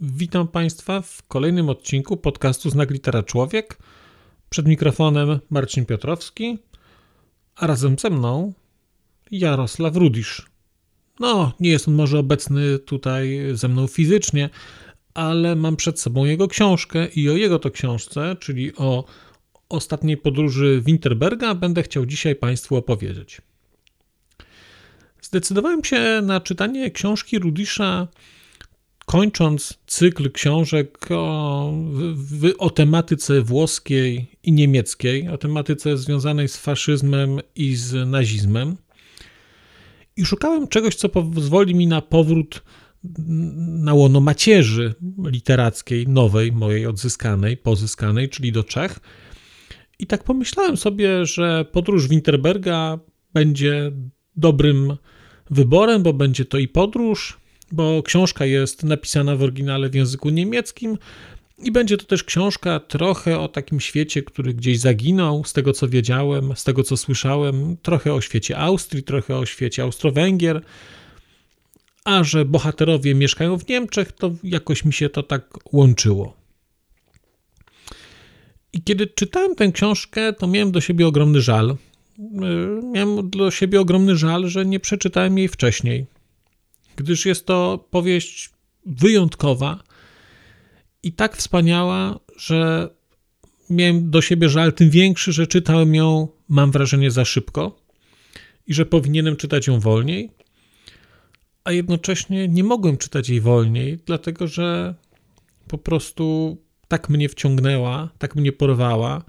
Witam Państwa w kolejnym odcinku podcastu Znak Litera Człowiek. Przed mikrofonem Marcin Piotrowski, a razem ze mną Jarosław Rudisz. No, nie jest on może obecny tutaj ze mną fizycznie, ale mam przed sobą jego książkę i o jego to książce, czyli o ostatniej podróży Winterberga, będę chciał dzisiaj Państwu opowiedzieć. Zdecydowałem się na czytanie książki Rudisza, kończąc cykl książek o, o tematyce włoskiej i niemieckiej, o tematyce związanej z faszyzmem i z nazizmem i szukałem czegoś, co pozwoli mi na powrót na łono macierzy literackiej, nowej, mojej odzyskanej, pozyskanej, czyli do Czech. I tak pomyślałem sobie, że podróż Winterberga będzie dobrym wyborem, bo będzie to i podróż, bo książka jest napisana w oryginale w języku niemieckim, i będzie to też książka trochę o takim świecie, który gdzieś zaginął, z tego co wiedziałem, z tego co słyszałem, trochę o świecie Austrii, trochę o świecie Austro-Węgier. A że bohaterowie mieszkają w Niemczech, to jakoś mi się to tak łączyło. I kiedy czytałem tę książkę, to miałem do siebie ogromny żal. Miałem do siebie ogromny żal, że nie przeczytałem jej wcześniej, gdyż jest to powieść wyjątkowa i tak wspaniała, że miałem do siebie żal, tym większy, że czytałem ją, mam wrażenie, za szybko i że powinienem czytać ją wolniej, a jednocześnie nie mogłem czytać jej wolniej, dlatego że po prostu tak mnie wciągnęła, tak mnie porwała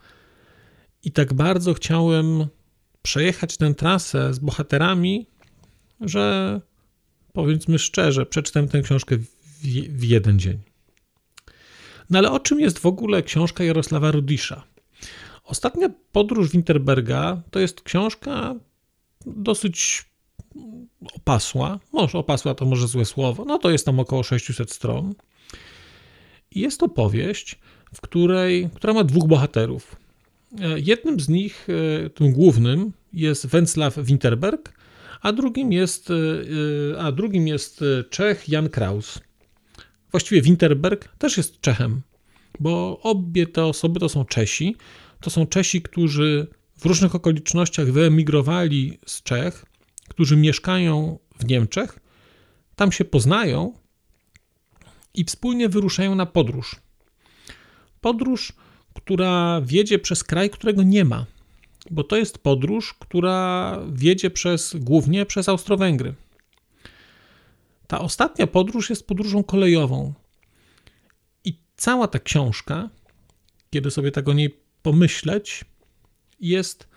i tak bardzo chciałem przejechać tę trasę z bohaterami, że powiedzmy szczerze, przeczytałem tę książkę w, w jeden dzień. No ale o czym jest w ogóle książka Jarosława Rudisza? Ostatnia podróż Winterberga to jest książka dosyć opasła. Może opasła to może złe słowo. No to jest tam około 600 stron. I jest to powieść, w której, która ma dwóch bohaterów. Jednym z nich, e, tym głównym, jest Węcław Winterberg, a drugim jest, e, a drugim jest Czech Jan Kraus. Właściwie Winterberg też jest Czechem, bo obie te osoby to są Czesi. To są Czesi, którzy w różnych okolicznościach wyemigrowali z Czech, którzy mieszkają w Niemczech, tam się poznają i wspólnie wyruszają na podróż. Podróż, która wiedzie przez kraj, którego nie ma, bo to jest podróż, która wiedzie przez głównie przez Austro-Węgry. Ta ostatnia podróż jest podróżą kolejową. I cała ta książka, kiedy sobie tak o niej pomyśleć, jest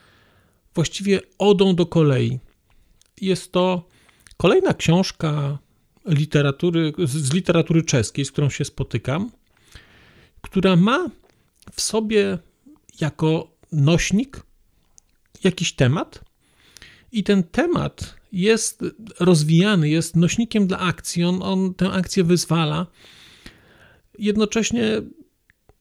właściwie odą do kolei. Jest to kolejna książka literatury, z literatury czeskiej, z którą się spotykam, która ma w sobie jako nośnik jakiś temat, i ten temat jest rozwijany, jest nośnikiem dla akcji, on, on tę akcję wyzwala. Jednocześnie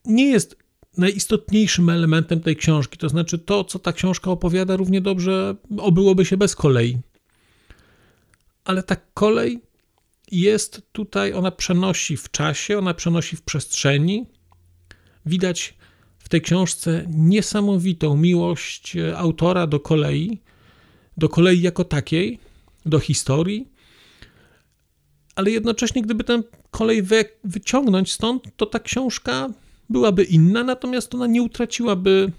nie jest najistotniejszym elementem tej książki, to znaczy to, co ta książka opowiada, równie dobrze obyłoby się bez kolei. Ale ta kolej jest tutaj, ona przenosi w czasie, ona przenosi w przestrzeni. Widać tej książce niesamowitą miłość autora do kolei, do kolei jako takiej, do historii, ale jednocześnie, gdyby tę kolej wy, wyciągnąć stąd, to ta książka byłaby inna, natomiast ona nie utraciłaby,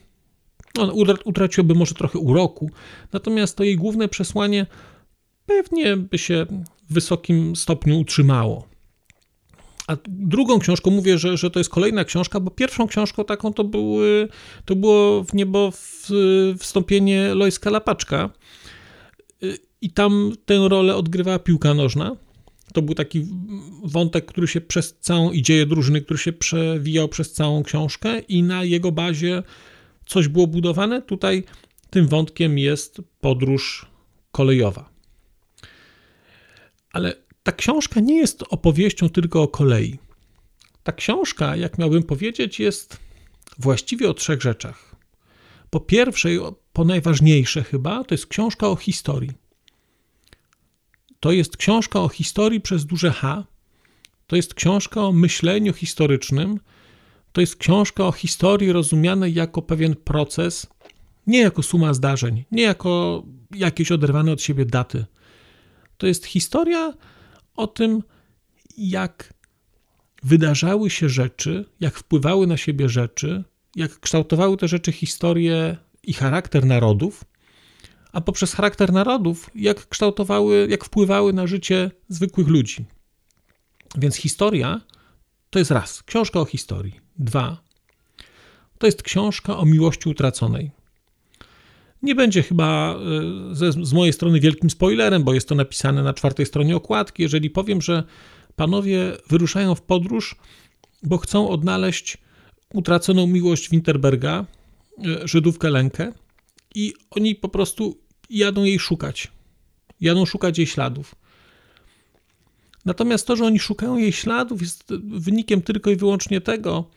ona utraciłaby może trochę uroku, natomiast to jej główne przesłanie pewnie by się w wysokim stopniu utrzymało. A drugą książką mówię, że, że to jest kolejna książka, bo pierwszą książką taką to, były, to było w niebo wstąpienie Lojska Lapaczka, i tam tę rolę odgrywała piłka nożna. To był taki wątek, który się przez całą i dzieje drużyny, który się przewijał przez całą książkę i na jego bazie coś było budowane. Tutaj tym wątkiem jest podróż kolejowa. Ale ta książka nie jest opowieścią tylko o kolei. Ta książka, jak miałbym powiedzieć, jest właściwie o trzech rzeczach. Po pierwsze, po najważniejsze chyba, to jest książka o historii. To jest książka o historii przez duże H. To jest książka o myśleniu historycznym. To jest książka o historii rozumianej jako pewien proces, nie jako suma zdarzeń, nie jako jakieś oderwane od siebie daty. To jest historia o tym, jak wydarzały się rzeczy, jak wpływały na siebie rzeczy, jak kształtowały te rzeczy historię i charakter narodów, a poprzez charakter narodów, jak kształtowały, jak wpływały na życie zwykłych ludzi. Więc historia to jest raz, książka o historii. Dwa, to jest książka o miłości utraconej. Nie będzie chyba e, ze, z mojej strony wielkim spoilerem, bo jest to napisane na czwartej stronie okładki, jeżeli powiem, że panowie wyruszają w podróż, bo chcą odnaleźć utraconą miłość Winterberga, e, Żydówkę Lenkę, i oni po prostu jadą jej szukać. Jadą szukać jej śladów. Natomiast to, że oni szukają jej śladów, jest wynikiem tylko i wyłącznie tego,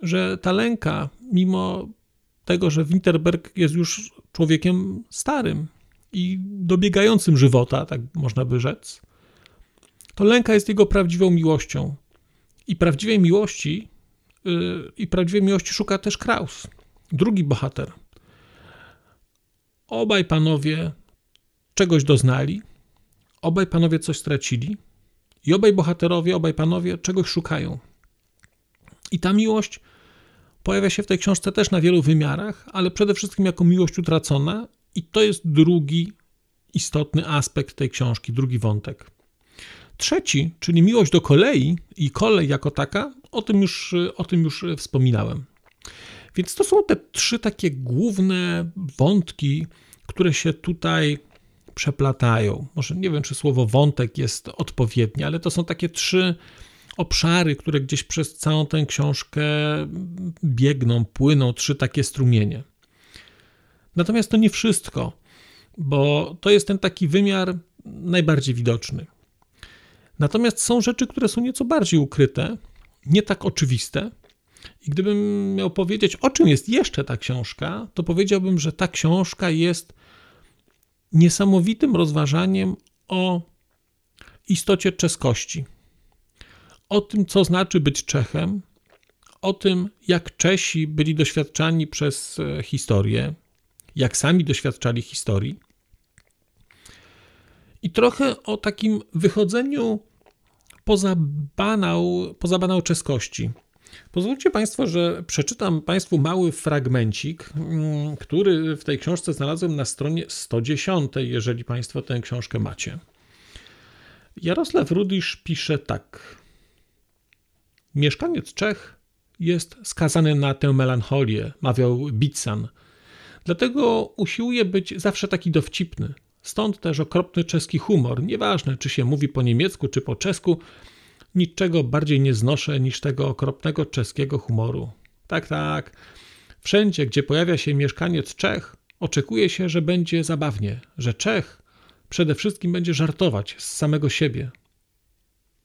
że ta lęka, mimo tego, że Winterberg jest już człowiekiem starym i dobiegającym żywota, tak można by rzec, to lęka jest jego prawdziwą miłością. I prawdziwej miłości, yy, i prawdziwej miłości szuka też Kraus, drugi bohater. Obaj panowie czegoś doznali, obaj panowie coś stracili i obaj bohaterowie, obaj panowie czegoś szukają. I ta miłość pojawia się w tej książce też na wielu wymiarach, ale przede wszystkim jako miłość utracona, i to jest drugi istotny aspekt tej książki, drugi wątek. Trzeci, czyli miłość do kolei i kolej jako taka, o tym już, o tym już wspominałem. Więc to są te trzy takie główne wątki, które się tutaj przeplatają. Może nie wiem, czy słowo wątek jest odpowiednie, ale to są takie trzy obszary, które gdzieś przez całą tę książkę biegną, płyną, trzy takie strumienie. Natomiast to nie wszystko, bo to jest ten taki wymiar najbardziej widoczny. Natomiast są rzeczy, które są nieco bardziej ukryte, nie tak oczywiste. I gdybym miał powiedzieć, o czym jest jeszcze ta książka, to powiedziałbym, że ta książka jest niesamowitym rozważaniem o istocie czeskości o tym, co znaczy być Czechem, o tym, jak Czesi byli doświadczani przez e, historię, jak sami doświadczali historii, i trochę o takim wychodzeniu poza banał, poza banał czeskości. Pozwólcie Państwo, że przeczytam Państwu mały fragmencik, mm, który w tej książce znalazłem na stronie 110, jeżeli Państwo tę książkę macie. Jarosław Rudisz pisze tak. Mieszkaniec Czech jest skazany na tę melancholię, mawiał Bitsan. Dlatego usiłuje być zawsze taki dowcipny. Stąd też okropny czeski humor. Nieważne, czy się mówi po niemiecku, czy po czesku, niczego bardziej nie znoszę niż tego okropnego czeskiego humoru. Tak, tak. Wszędzie, gdzie pojawia się mieszkaniec Czech, oczekuje się, że będzie zabawnie, że Czech przede wszystkim będzie żartować z samego siebie,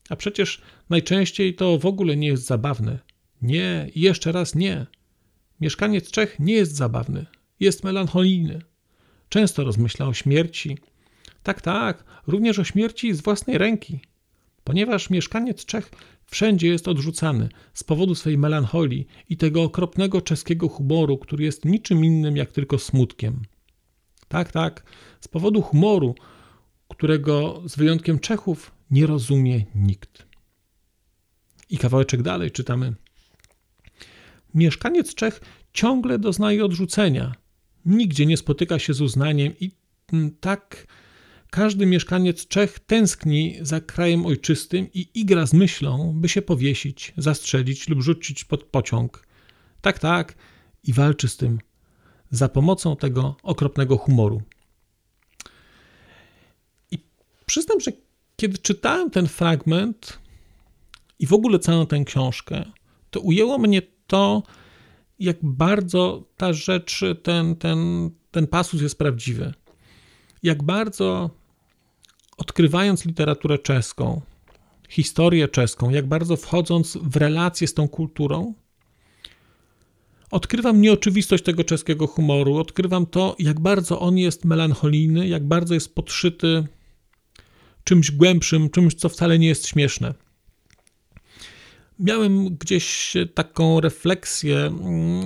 a przecież najczęściej to w ogóle nie jest zabawne. Nie, jeszcze raz nie. Mieszkaniec Czech nie jest zabawny, jest melancholijny. Często rozmyśla o śmierci. Tak, tak, również o śmierci z własnej ręki. Ponieważ mieszkaniec Czech wszędzie jest odrzucany z powodu swej melancholii i tego okropnego czeskiego humoru, który jest niczym innym jak tylko smutkiem. Tak, tak, z powodu humoru, którego z wyjątkiem Czechów nie rozumie nikt. I kawałeczek dalej czytamy. Mieszkaniec Czech ciągle doznaje odrzucenia. Nigdzie nie spotyka się z uznaniem i tak każdy mieszkaniec Czech tęskni za krajem ojczystym i igra z myślą, by się powiesić, zastrzelić lub rzucić pod pociąg. Tak, tak, i walczy z tym za pomocą tego okropnego humoru. I przyznam, że kiedy czytałem ten fragment i w ogóle całą tę książkę, to ujęło mnie to, jak bardzo ta rzecz, ten, ten, ten pasus jest prawdziwy. Jak bardzo odkrywając literaturę czeską, historię czeską, jak bardzo wchodząc w relacje z tą kulturą, odkrywam nieoczywistość tego czeskiego humoru, odkrywam to, jak bardzo on jest melancholijny, jak bardzo jest podszyty czymś głębszym, czymś, co wcale nie jest śmieszne. Miałem gdzieś taką refleksję, mm,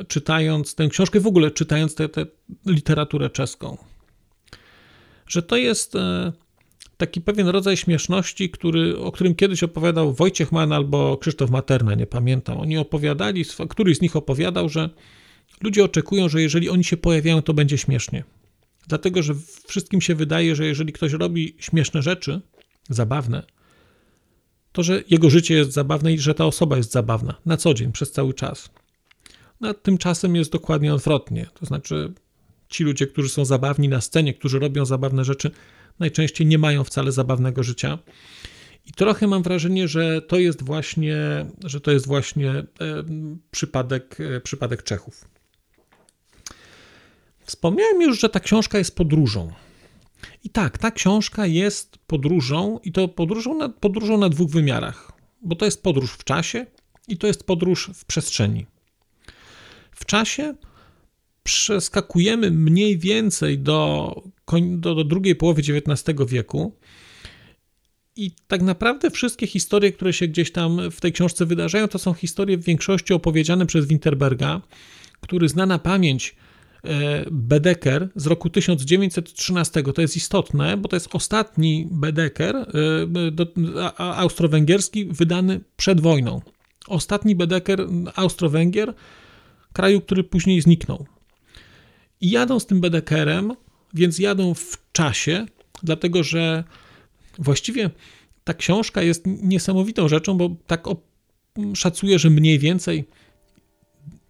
e, czytając tę książkę, w ogóle czytając tę literaturę czeską, że to jest e, taki pewien rodzaj śmieszności, który, o którym kiedyś opowiadał Wojciech Mann albo Krzysztof Materna, nie pamiętam. Oni opowiadali, któryś z nich opowiadał, że ludzie oczekują, że jeżeli oni się pojawiają, to będzie śmiesznie. Dlatego, że wszystkim się wydaje, że jeżeli ktoś robi śmieszne rzeczy, zabawne, to że jego życie jest zabawne i że ta osoba jest zabawna na co dzień, przez cały czas. No, tymczasem jest dokładnie odwrotnie. To znaczy, ci ludzie, którzy są zabawni na scenie, którzy robią zabawne rzeczy, najczęściej nie mają wcale zabawnego życia. I trochę mam wrażenie, że to jest właśnie, że to jest właśnie przypadek, e, przypadek Czechów. Wspomniałem już, że ta książka jest podróżą. I tak, ta książka jest podróżą, i to podróżą na, podróżą na dwóch wymiarach, bo to jest podróż w czasie i to jest podróż w przestrzeni. W czasie przeskakujemy mniej więcej do, do, do drugiej połowy XIX wieku. I tak naprawdę wszystkie historie, które się gdzieś tam w tej książce wydarzają, to są historie w większości opowiedziane przez Winterberga, który zna na pamięć e, Bedeker z roku 1913. To jest istotne, bo to jest ostatni Bedeker e, austro-węgierski wydany przed wojną. Ostatni Bedeker Austro-Węgier, kraju, który później zniknął. I jadą z tym Bedekerem, więc jadą w czasie, dlatego że właściwie ta książka jest niesamowitą rzeczą, bo tak szacuję, że mniej więcej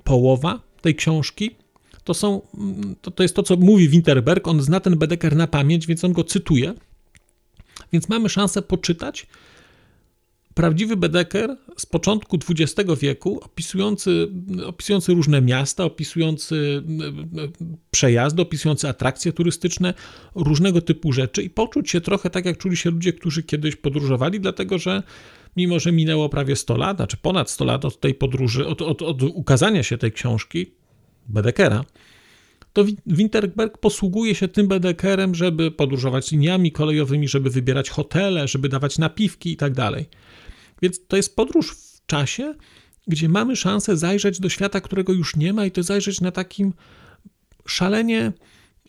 połowa tej książki to są, to, to jest to, co mówi Winterberg, on zna ten Bedeker na pamięć, więc on go cytuje, więc mamy szansę poczytać prawdziwy Bedeker z początku XX wieku, opisujący, opisujący różne miasta, opisujący przejazdy, opisujący atrakcje turystyczne, różnego typu rzeczy i poczuć się trochę tak, jak czuli się ludzie, którzy kiedyś podróżowali, dlatego że mimo, że minęło prawie 100 lat, znaczy ponad 100 lat od tej podróży, od, od, od ukazania się tej książki, Bedekera, to Winterberg posługuje się tym Bedekerem, żeby podróżować liniami kolejowymi, żeby wybierać hotele, żeby dawać napiwki i tak dalej. Więc to jest podróż w czasie, gdzie mamy szansę zajrzeć do świata, którego już nie ma, i to zajrzeć na takim szalenie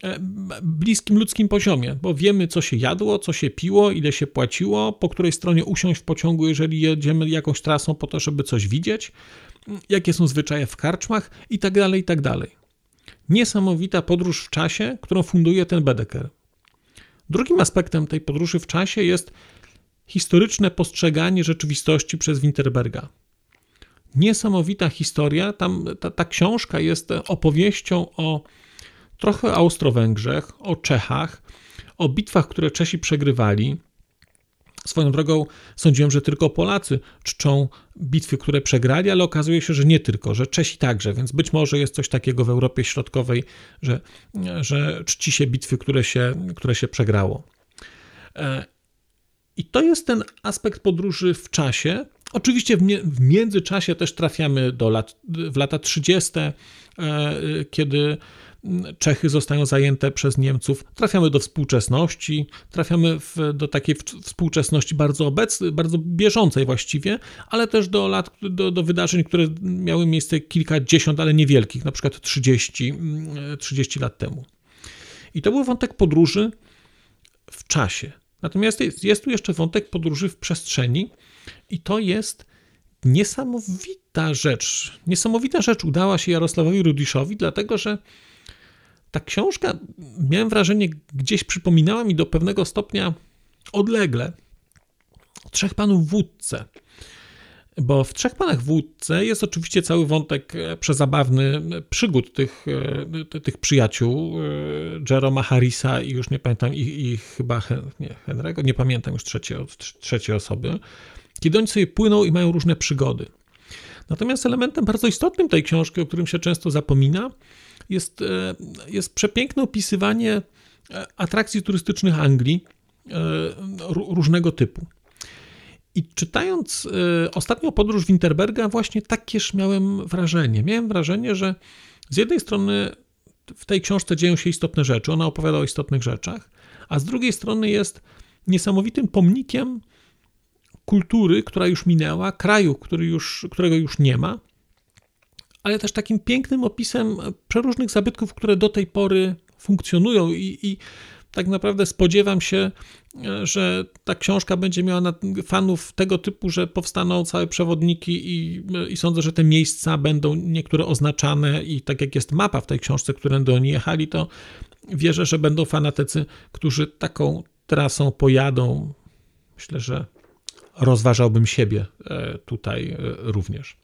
e, bliskim ludzkim poziomie, bo wiemy, co się jadło, co się piło, ile się płaciło, po której stronie usiąść w pociągu, jeżeli jedziemy jakąś trasą po to, żeby coś widzieć, jakie są zwyczaje w karczmach i tak dalej, i tak. Niesamowita podróż w czasie, którą funduje ten Bedeker. Drugim aspektem tej podróży w czasie jest historyczne postrzeganie rzeczywistości przez Winterberga. Niesamowita historia. Tam ta, ta książka jest opowieścią o trochę Austro-Węgrzech, o Czechach, o bitwach, które Czesi przegrywali. Swoją drogą sądziłem, że tylko Polacy czczą bitwy, które przegrali, ale okazuje się, że nie tylko, że Czesi także, więc być może jest coś takiego w Europie Środkowej, że, że czci się bitwy, które się, które się przegrało. E, i to jest ten aspekt podróży w czasie. Oczywiście w, międzyczasie też trafiamy do lat, w lata 30., e, kiedy Czechy zostają zajęte przez Niemców. Trafiamy do współczesności, trafiamy w, do takiej współczesności bardzo obecnej, bardzo bieżącej właściwie, ale też do lat, do, do wydarzeń, które miały miejsce kilkadziesiąt, ale niewielkich, na przykład 30, 30 lat temu. I to był wątek podróży w czasie. Natomiast jest, jest tu jeszcze wątek podróży w przestrzeni i to jest niesamowita rzecz. Niesamowita rzecz udała się Jarosławowi Rudiszowi, dlatego że ta książka, miałem wrażenie, gdzieś przypominała mi do pewnego stopnia odlegle Trzech Panów Wódce. Bo w Trzech Panach w Łódce jest oczywiście cały wątek przezabawny przygód tych, tych przyjaciół, Jeroma Harrisa i już nie pamiętam, i, i chyba nie, Henry'ego, nie pamiętam już trzeciej, trzeciej osoby, kiedy oni sobie płyną i mają różne przygody. Natomiast elementem bardzo istotnym tej książki, o którym się często zapomina, jest, e, jest przepiękne opisywanie e, atrakcji turystycznych Anglii e, różnego typu. I czytając ostatnią podróż Winterberga, właśnie takież miałem wrażenie. Miałem wrażenie, że z jednej strony w tej książce dzieją się istotne rzeczy, ona opowiada o istotnych rzeczach, a z drugiej strony jest niesamowitym pomnikiem kultury, która już minęła, kraju, który już, którego już nie ma, ale też takim pięknym opisem przeróżnych zabytków, które do tej pory funkcjonują i, i tak naprawdę spodziewam się, że ta książka będzie miała fanów tego typu, że powstaną całe przewodniki i, i, sądzę, że te miejsca będą niektóre oznaczane i tak jak jest mapa w tej książce, którędy oni jechali, to wierzę, że będą fanatycy, którzy taką trasą pojadą. Myślę, że rozważałbym siebie e, tutaj e, również.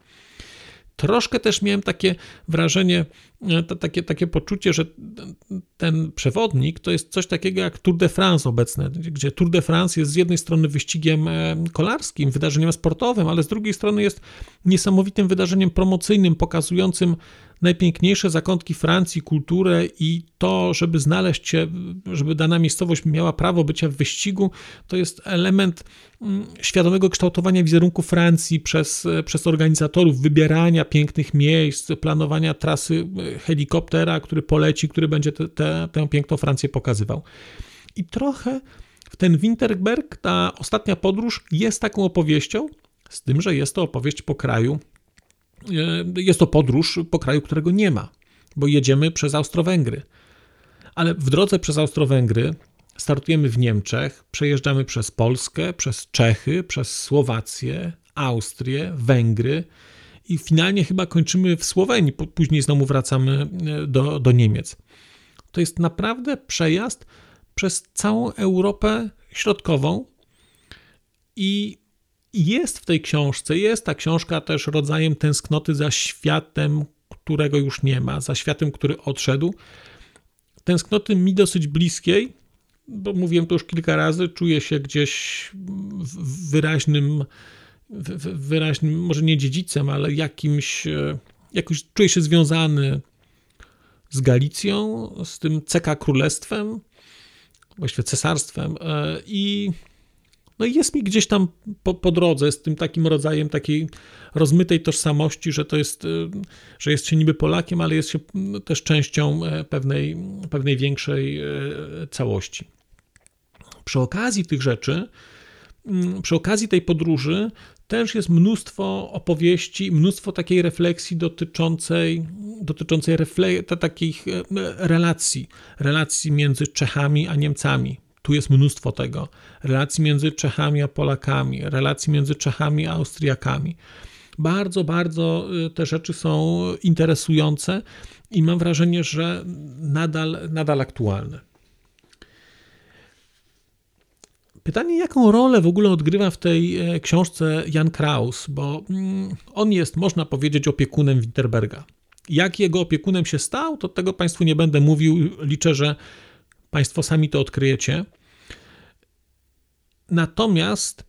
Troszkę też miałem takie wrażenie, e, takie, takie poczucie, że ten przewodnik to jest coś takiego jak Tour de France obecne, gdzie Tour de France jest z jednej strony wyścigiem kolarskim, wydarzeniem sportowym, ale z drugiej strony jest niesamowitym wydarzeniem promocyjnym, pokazującym najpiękniejsze zakątki Francji, kulturę i to, żeby znaleźć się, żeby dana miejscowość miała prawo bycia w wyścigu, to jest element mm, świadomego kształtowania wizerunku Francji przez, przez organizatorów, wybierania pięknych miejsc, planowania trasy e, helikoptera, który poleci, który będzie te, te, tę piękną Francję pokazywał. I trochę w ten Winterberg, ta ostatnia podróż jest taką opowieścią, z tym, że jest to opowieść po kraju, E, jest to podróż po kraju, którego nie ma, bo jedziemy przez Austro-Węgry. Ale w drodze przez Austro-Węgry startujemy w Niemczech, przejeżdżamy przez Polskę, przez Czechy, przez Słowację, Austrię, Węgry i finalnie chyba kończymy w Słowenii, później znowu wracamy e, do, do Niemiec. To jest naprawdę przejazd przez całą Europę Środkową i jest w tej książce, jest ta książka też rodzajem tęsknoty za światem, którego już nie ma, za światem, który odszedł. Tęsknoty mi dosyć bliskiej, bo mówiłem to już kilka razy, czuję się gdzieś w wyraźnym, w wyraźnym, może nie dziedzicem, ale jakimś, e, jakoś czuję się związany z Galicją, z tym CK Królestwem, właściwie cesarstwem e, i no i jest mi gdzieś tam po, po drodze z tym takim rodzajem takiej rozmytej tożsamości, że to jest, y, że jest się niby Polakiem, ale jest się no, też częścią e, pewnej, pewnej większej całości. Przy okazji tych rzeczy, mm, przy okazji tej podróży też jest mnóstwo opowieści, mnóstwo takiej refleksji dotyczącej, dotyczącej refle- takich relacji, relacji między Czechami a Niemcami tu jest mnóstwo tego. Relacji między Czechami a Polakami, relacji między Czechami a Austriakami. Bardzo, bardzo y, te rzeczy są interesujące i mam wrażenie, że nadal, nadal aktualne. Pytanie, jaką rolę w ogóle odgrywa w tej e, książce Jan Kraus, bo mm, on jest, można powiedzieć, opiekunem Winterberga. Jak jego opiekunem się stał, to tego Państwu nie będę mówił. Liczę, że Państwo sami to odkryjecie. Natomiast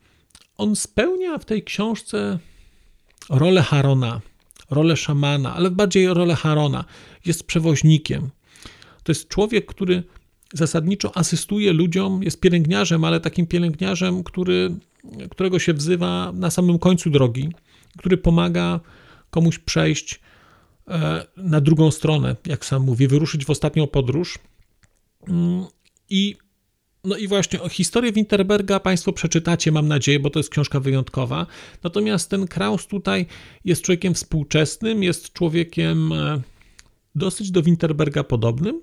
on spełnia w tej książce rolę Harona, rolę szamana, ale bardziej rolę Harona. Jest przewoźnikiem. To jest człowiek, który zasadniczo asystuje ludziom, jest pielęgniarzem, ale takim pielęgniarzem, który, którego się wzywa na samym końcu drogi, który pomaga komuś przejść e, na drugą stronę, jak sam mówi, wyruszyć w ostatnią podróż. Mm, I no i właśnie o historię Winterberga Państwo przeczytacie, mam nadzieję, bo to jest książka wyjątkowa. Natomiast ten Kraus tutaj jest człowiekiem współczesnym, jest człowiekiem e, dosyć do Winterberga podobnym,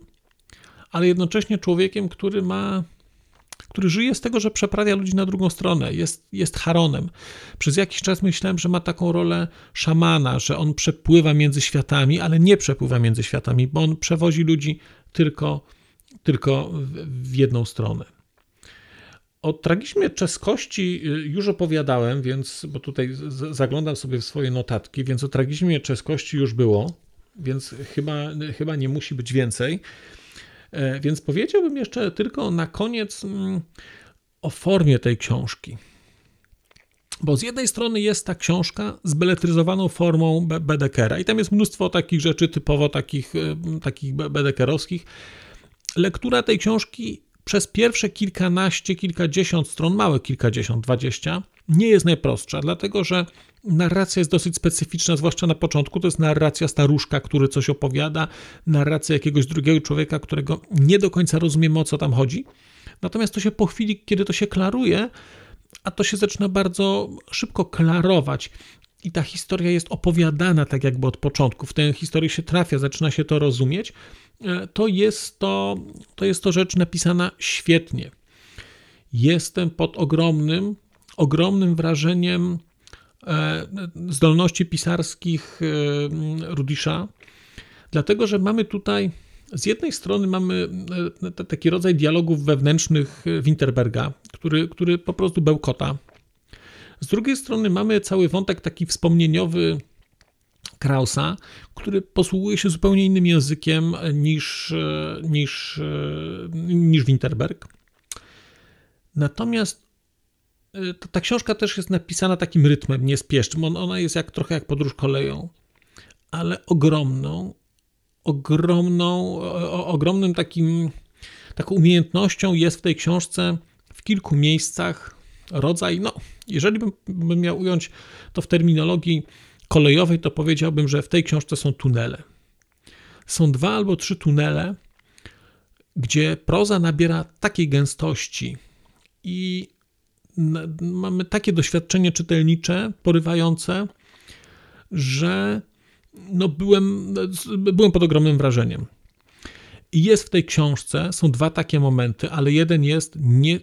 ale jednocześnie człowiekiem, który ma który żyje z tego, że przeprawia ludzi na drugą stronę, jest, jest Haronem. Przez jakiś czas myślałem, że ma taką rolę szamana, że on przepływa między światami, ale nie przepływa między światami, bo on przewozi ludzi tylko tylko w jedną stronę. O tragizmie czeskości y, już opowiadałem, więc, bo tutaj zaglądam sobie w swoje notatki, więc o tragizmie czeskości już było, więc chyba, chyba nie musi być więcej. E, więc powiedziałbym jeszcze tylko na koniec mm, o formie tej książki. Bo z jednej strony jest ta książka z beletryzowaną formą Bedekera i tam jest mnóstwo takich rzeczy typowo takich, e, takich bedekerowskich. Lektura tej książki przez pierwsze kilkanaście, kilkadziesiąt stron, małe kilkadziesiąt, dwadzieścia, nie jest najprostsza, dlatego że narracja jest dosyć specyficzna, zwłaszcza na początku. To jest narracja staruszka, który coś opowiada, narracja jakiegoś drugiego człowieka, którego nie do końca rozumiemy o co tam chodzi. Natomiast to się po chwili, kiedy to się klaruje, a to się zaczyna bardzo szybko klarować. I ta historia jest opowiadana tak jakby od początku. W tę historię się trafia, zaczyna się to rozumieć. E, to jest to, to jest to rzecz napisana świetnie. Jestem pod ogromnym, ogromnym wrażeniem e, zdolności pisarskich e, Rudisza, dlatego że mamy tutaj z jednej strony mamy taki rodzaj dialogów wewnętrznych Winterberga, który, który po prostu bełkota. Z drugiej strony mamy cały wątek taki wspomnieniowy Krausa, który posługuje się zupełnie innym językiem niż, niż, niż Winterberg. Natomiast e, ta, ta książka też jest napisana takim rytmem niespiesznym. Ona jest jak, trochę jak podróż koleją, ale ogromną, ogromną, o, ogromnym takim, taką umiejętnością jest w tej książce w kilku miejscach rodzaj, no, jeżeli bym, bym miał ująć to w terminologii kolejowej, to powiedziałbym, że w tej książce są tunele. Są dwa albo trzy tunele, gdzie proza nabiera takiej gęstości i mamy takie doświadczenie czytelnicze, porywające, że no byłem, byłem pod ogromnym wrażeniem. I jest w tej książce, są dwa takie momenty, ale jeden jest, nie,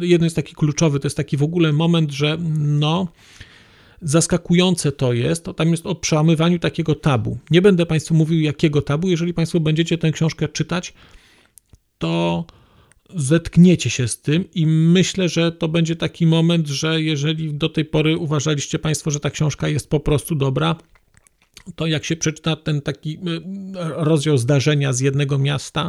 jeden jest taki kluczowy, to jest taki w ogóle moment, że no, zaskakujące to jest, to tam jest o przełamywaniu takiego tabu. Nie będę Państwu mówił jakiego tabu, jeżeli Państwo będziecie tę książkę czytać, to zetkniecie się z tym i myślę, że to będzie taki moment, że jeżeli do tej pory uważaliście Państwo, że ta książka jest po prostu dobra, to jak się przeczyta ten taki y, rozdział zdarzenia z jednego miasta,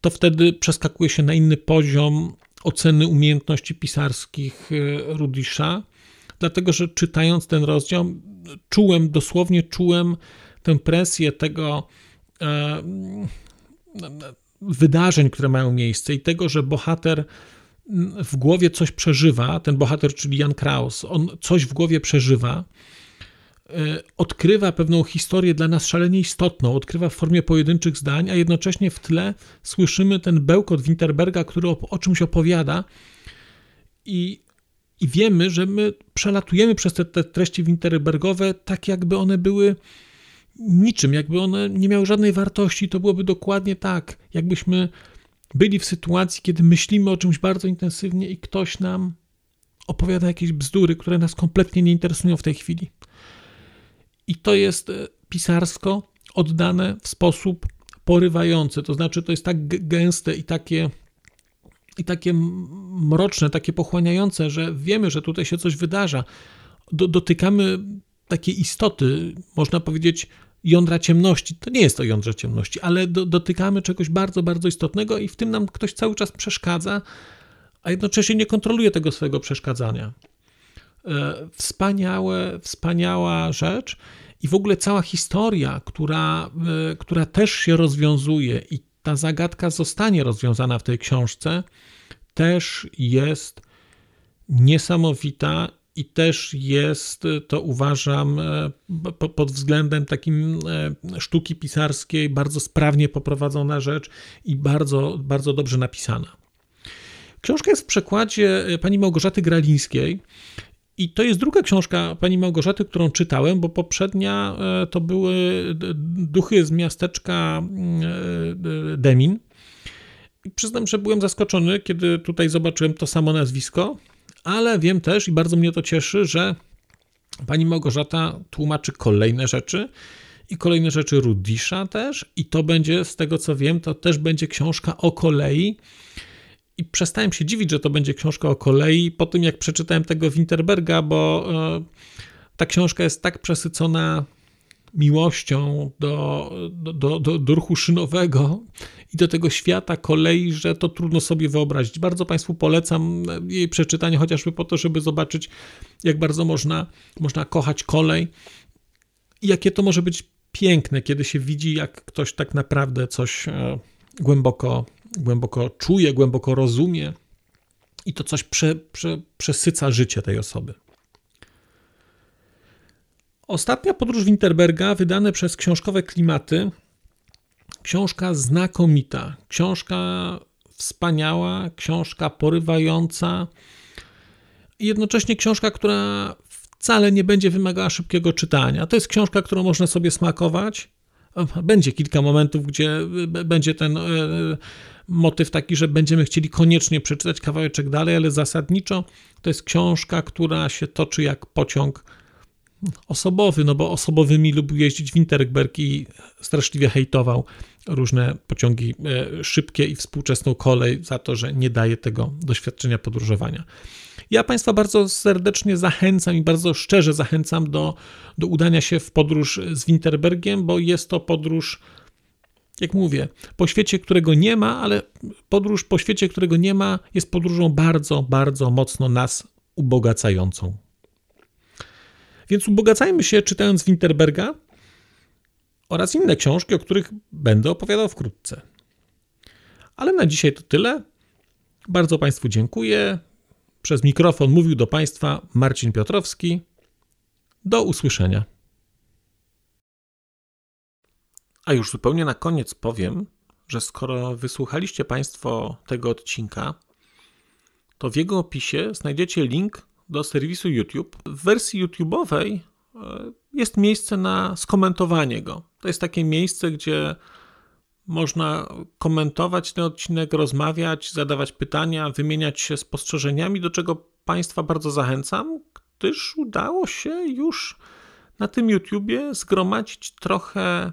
to wtedy przeskakuje się na inny poziom oceny umiejętności pisarskich y, Rudisza, dlatego że czytając ten rozdział, czułem, dosłownie czułem tę presję tego e, wydarzeń, które mają miejsce i tego, że bohater w głowie coś przeżywa, ten bohater, czyli Jan Kraus, on coś w głowie przeżywa, E, odkrywa pewną historię dla nas szalenie istotną, odkrywa w formie pojedynczych zdań, a jednocześnie w tle słyszymy ten bełkot Winterberga, który o, o czymś opowiada i, i wiemy, że my przelatujemy przez te, te treści Winterbergowe tak, jakby one były niczym, jakby one nie miały żadnej wartości, to byłoby dokładnie tak, jakbyśmy byli w sytuacji, kiedy myślimy o czymś bardzo intensywnie i ktoś nam opowiada jakieś bzdury, które nas kompletnie nie interesują w tej chwili. I to jest e, pisarsko oddane w sposób porywający. To znaczy, to jest tak gęste i takie, i takie mroczne, takie pochłaniające, że wiemy, że tutaj się coś wydarza. Do, dotykamy takiej istoty, można powiedzieć, jądra ciemności. To nie jest to jądrze ciemności, ale do, dotykamy czegoś bardzo, bardzo istotnego i w tym nam ktoś cały czas przeszkadza, a jednocześnie nie kontroluje tego swojego przeszkadzania. E, wspaniałe, wspaniała rzecz i w ogóle cała historia, która, e, która też się rozwiązuje i ta zagadka zostanie rozwiązana w tej książce, też jest niesamowita i też jest, to uważam, e, pod względem takim sztuki pisarskiej bardzo sprawnie poprowadzona rzecz i bardzo, bardzo dobrze napisana. Książka jest w przekładzie pani Małgorzaty Gralińskiej i to jest druga książka pani Małgorzaty, którą czytałem, bo poprzednia e, to były Duchy z miasteczka e, Demin. I przyznam, że byłem zaskoczony, kiedy tutaj zobaczyłem to samo nazwisko, ale wiem też i bardzo mnie to cieszy, że pani Małgorzata tłumaczy kolejne rzeczy i kolejne rzeczy Rudisza też i to będzie, z tego co wiem, to też będzie książka o kolei i przestałem się dziwić, że to będzie książka o kolei po tym, jak przeczytałem tego Winterberga, bo e, ta książka jest tak przesycona miłością do, do, do, do ruchu szynowego i do tego świata kolei, że to trudno sobie wyobrazić. Bardzo Państwu polecam jej przeczytanie, chociażby po to, żeby zobaczyć, jak bardzo można, można kochać kolej i jakie to może być piękne, kiedy się widzi, jak ktoś tak naprawdę coś e, głęboko, głęboko czuje, głęboko rozumie i to coś prze, prze, przesyca życie tej osoby. Ostatnia podróż Winterberga, wydane przez książkowe klimaty. Książka znakomita, książka wspaniała, książka porywająca i jednocześnie książka, która wcale nie będzie wymagała szybkiego czytania. To jest książka, którą można sobie smakować. Będzie kilka momentów, gdzie będzie ten e, motyw taki, że będziemy chcieli koniecznie przeczytać kawałeczek dalej, ale zasadniczo to jest książka, która się toczy jak pociąg osobowy, no bo osobowymi lubił jeździć Winterberg i straszliwie hejtował różne pociągi e, szybkie i współczesną kolej za to, że nie daje tego doświadczenia podróżowania. Ja Państwa bardzo serdecznie zachęcam i bardzo szczerze zachęcam do, do udania się w podróż z Winterbergiem, bo jest to podróż, jak mówię, po świecie, którego nie ma, ale podróż po świecie, którego nie ma, jest podróżą bardzo, bardzo mocno nas ubogacającą. Więc ubogacajmy się czytając Winterberga oraz inne książki, o których będę opowiadał wkrótce. Ale na dzisiaj to tyle. Bardzo Państwu dziękuję. Przez mikrofon mówił do Państwa Marcin Piotrowski. Do usłyszenia. A już zupełnie na koniec powiem, że skoro wysłuchaliście Państwo tego odcinka, to w jego opisie znajdziecie link do serwisu YouTube. W wersji YouTube'owej e, jest miejsce na skomentowanie go. To jest takie miejsce, gdzie można komentować ten odcinek, rozmawiać, zadawać pytania, wymieniać się spostrzeżeniami, do czego Państwa bardzo zachęcam, gdyż udało się już na tym YouTubie zgromadzić trochę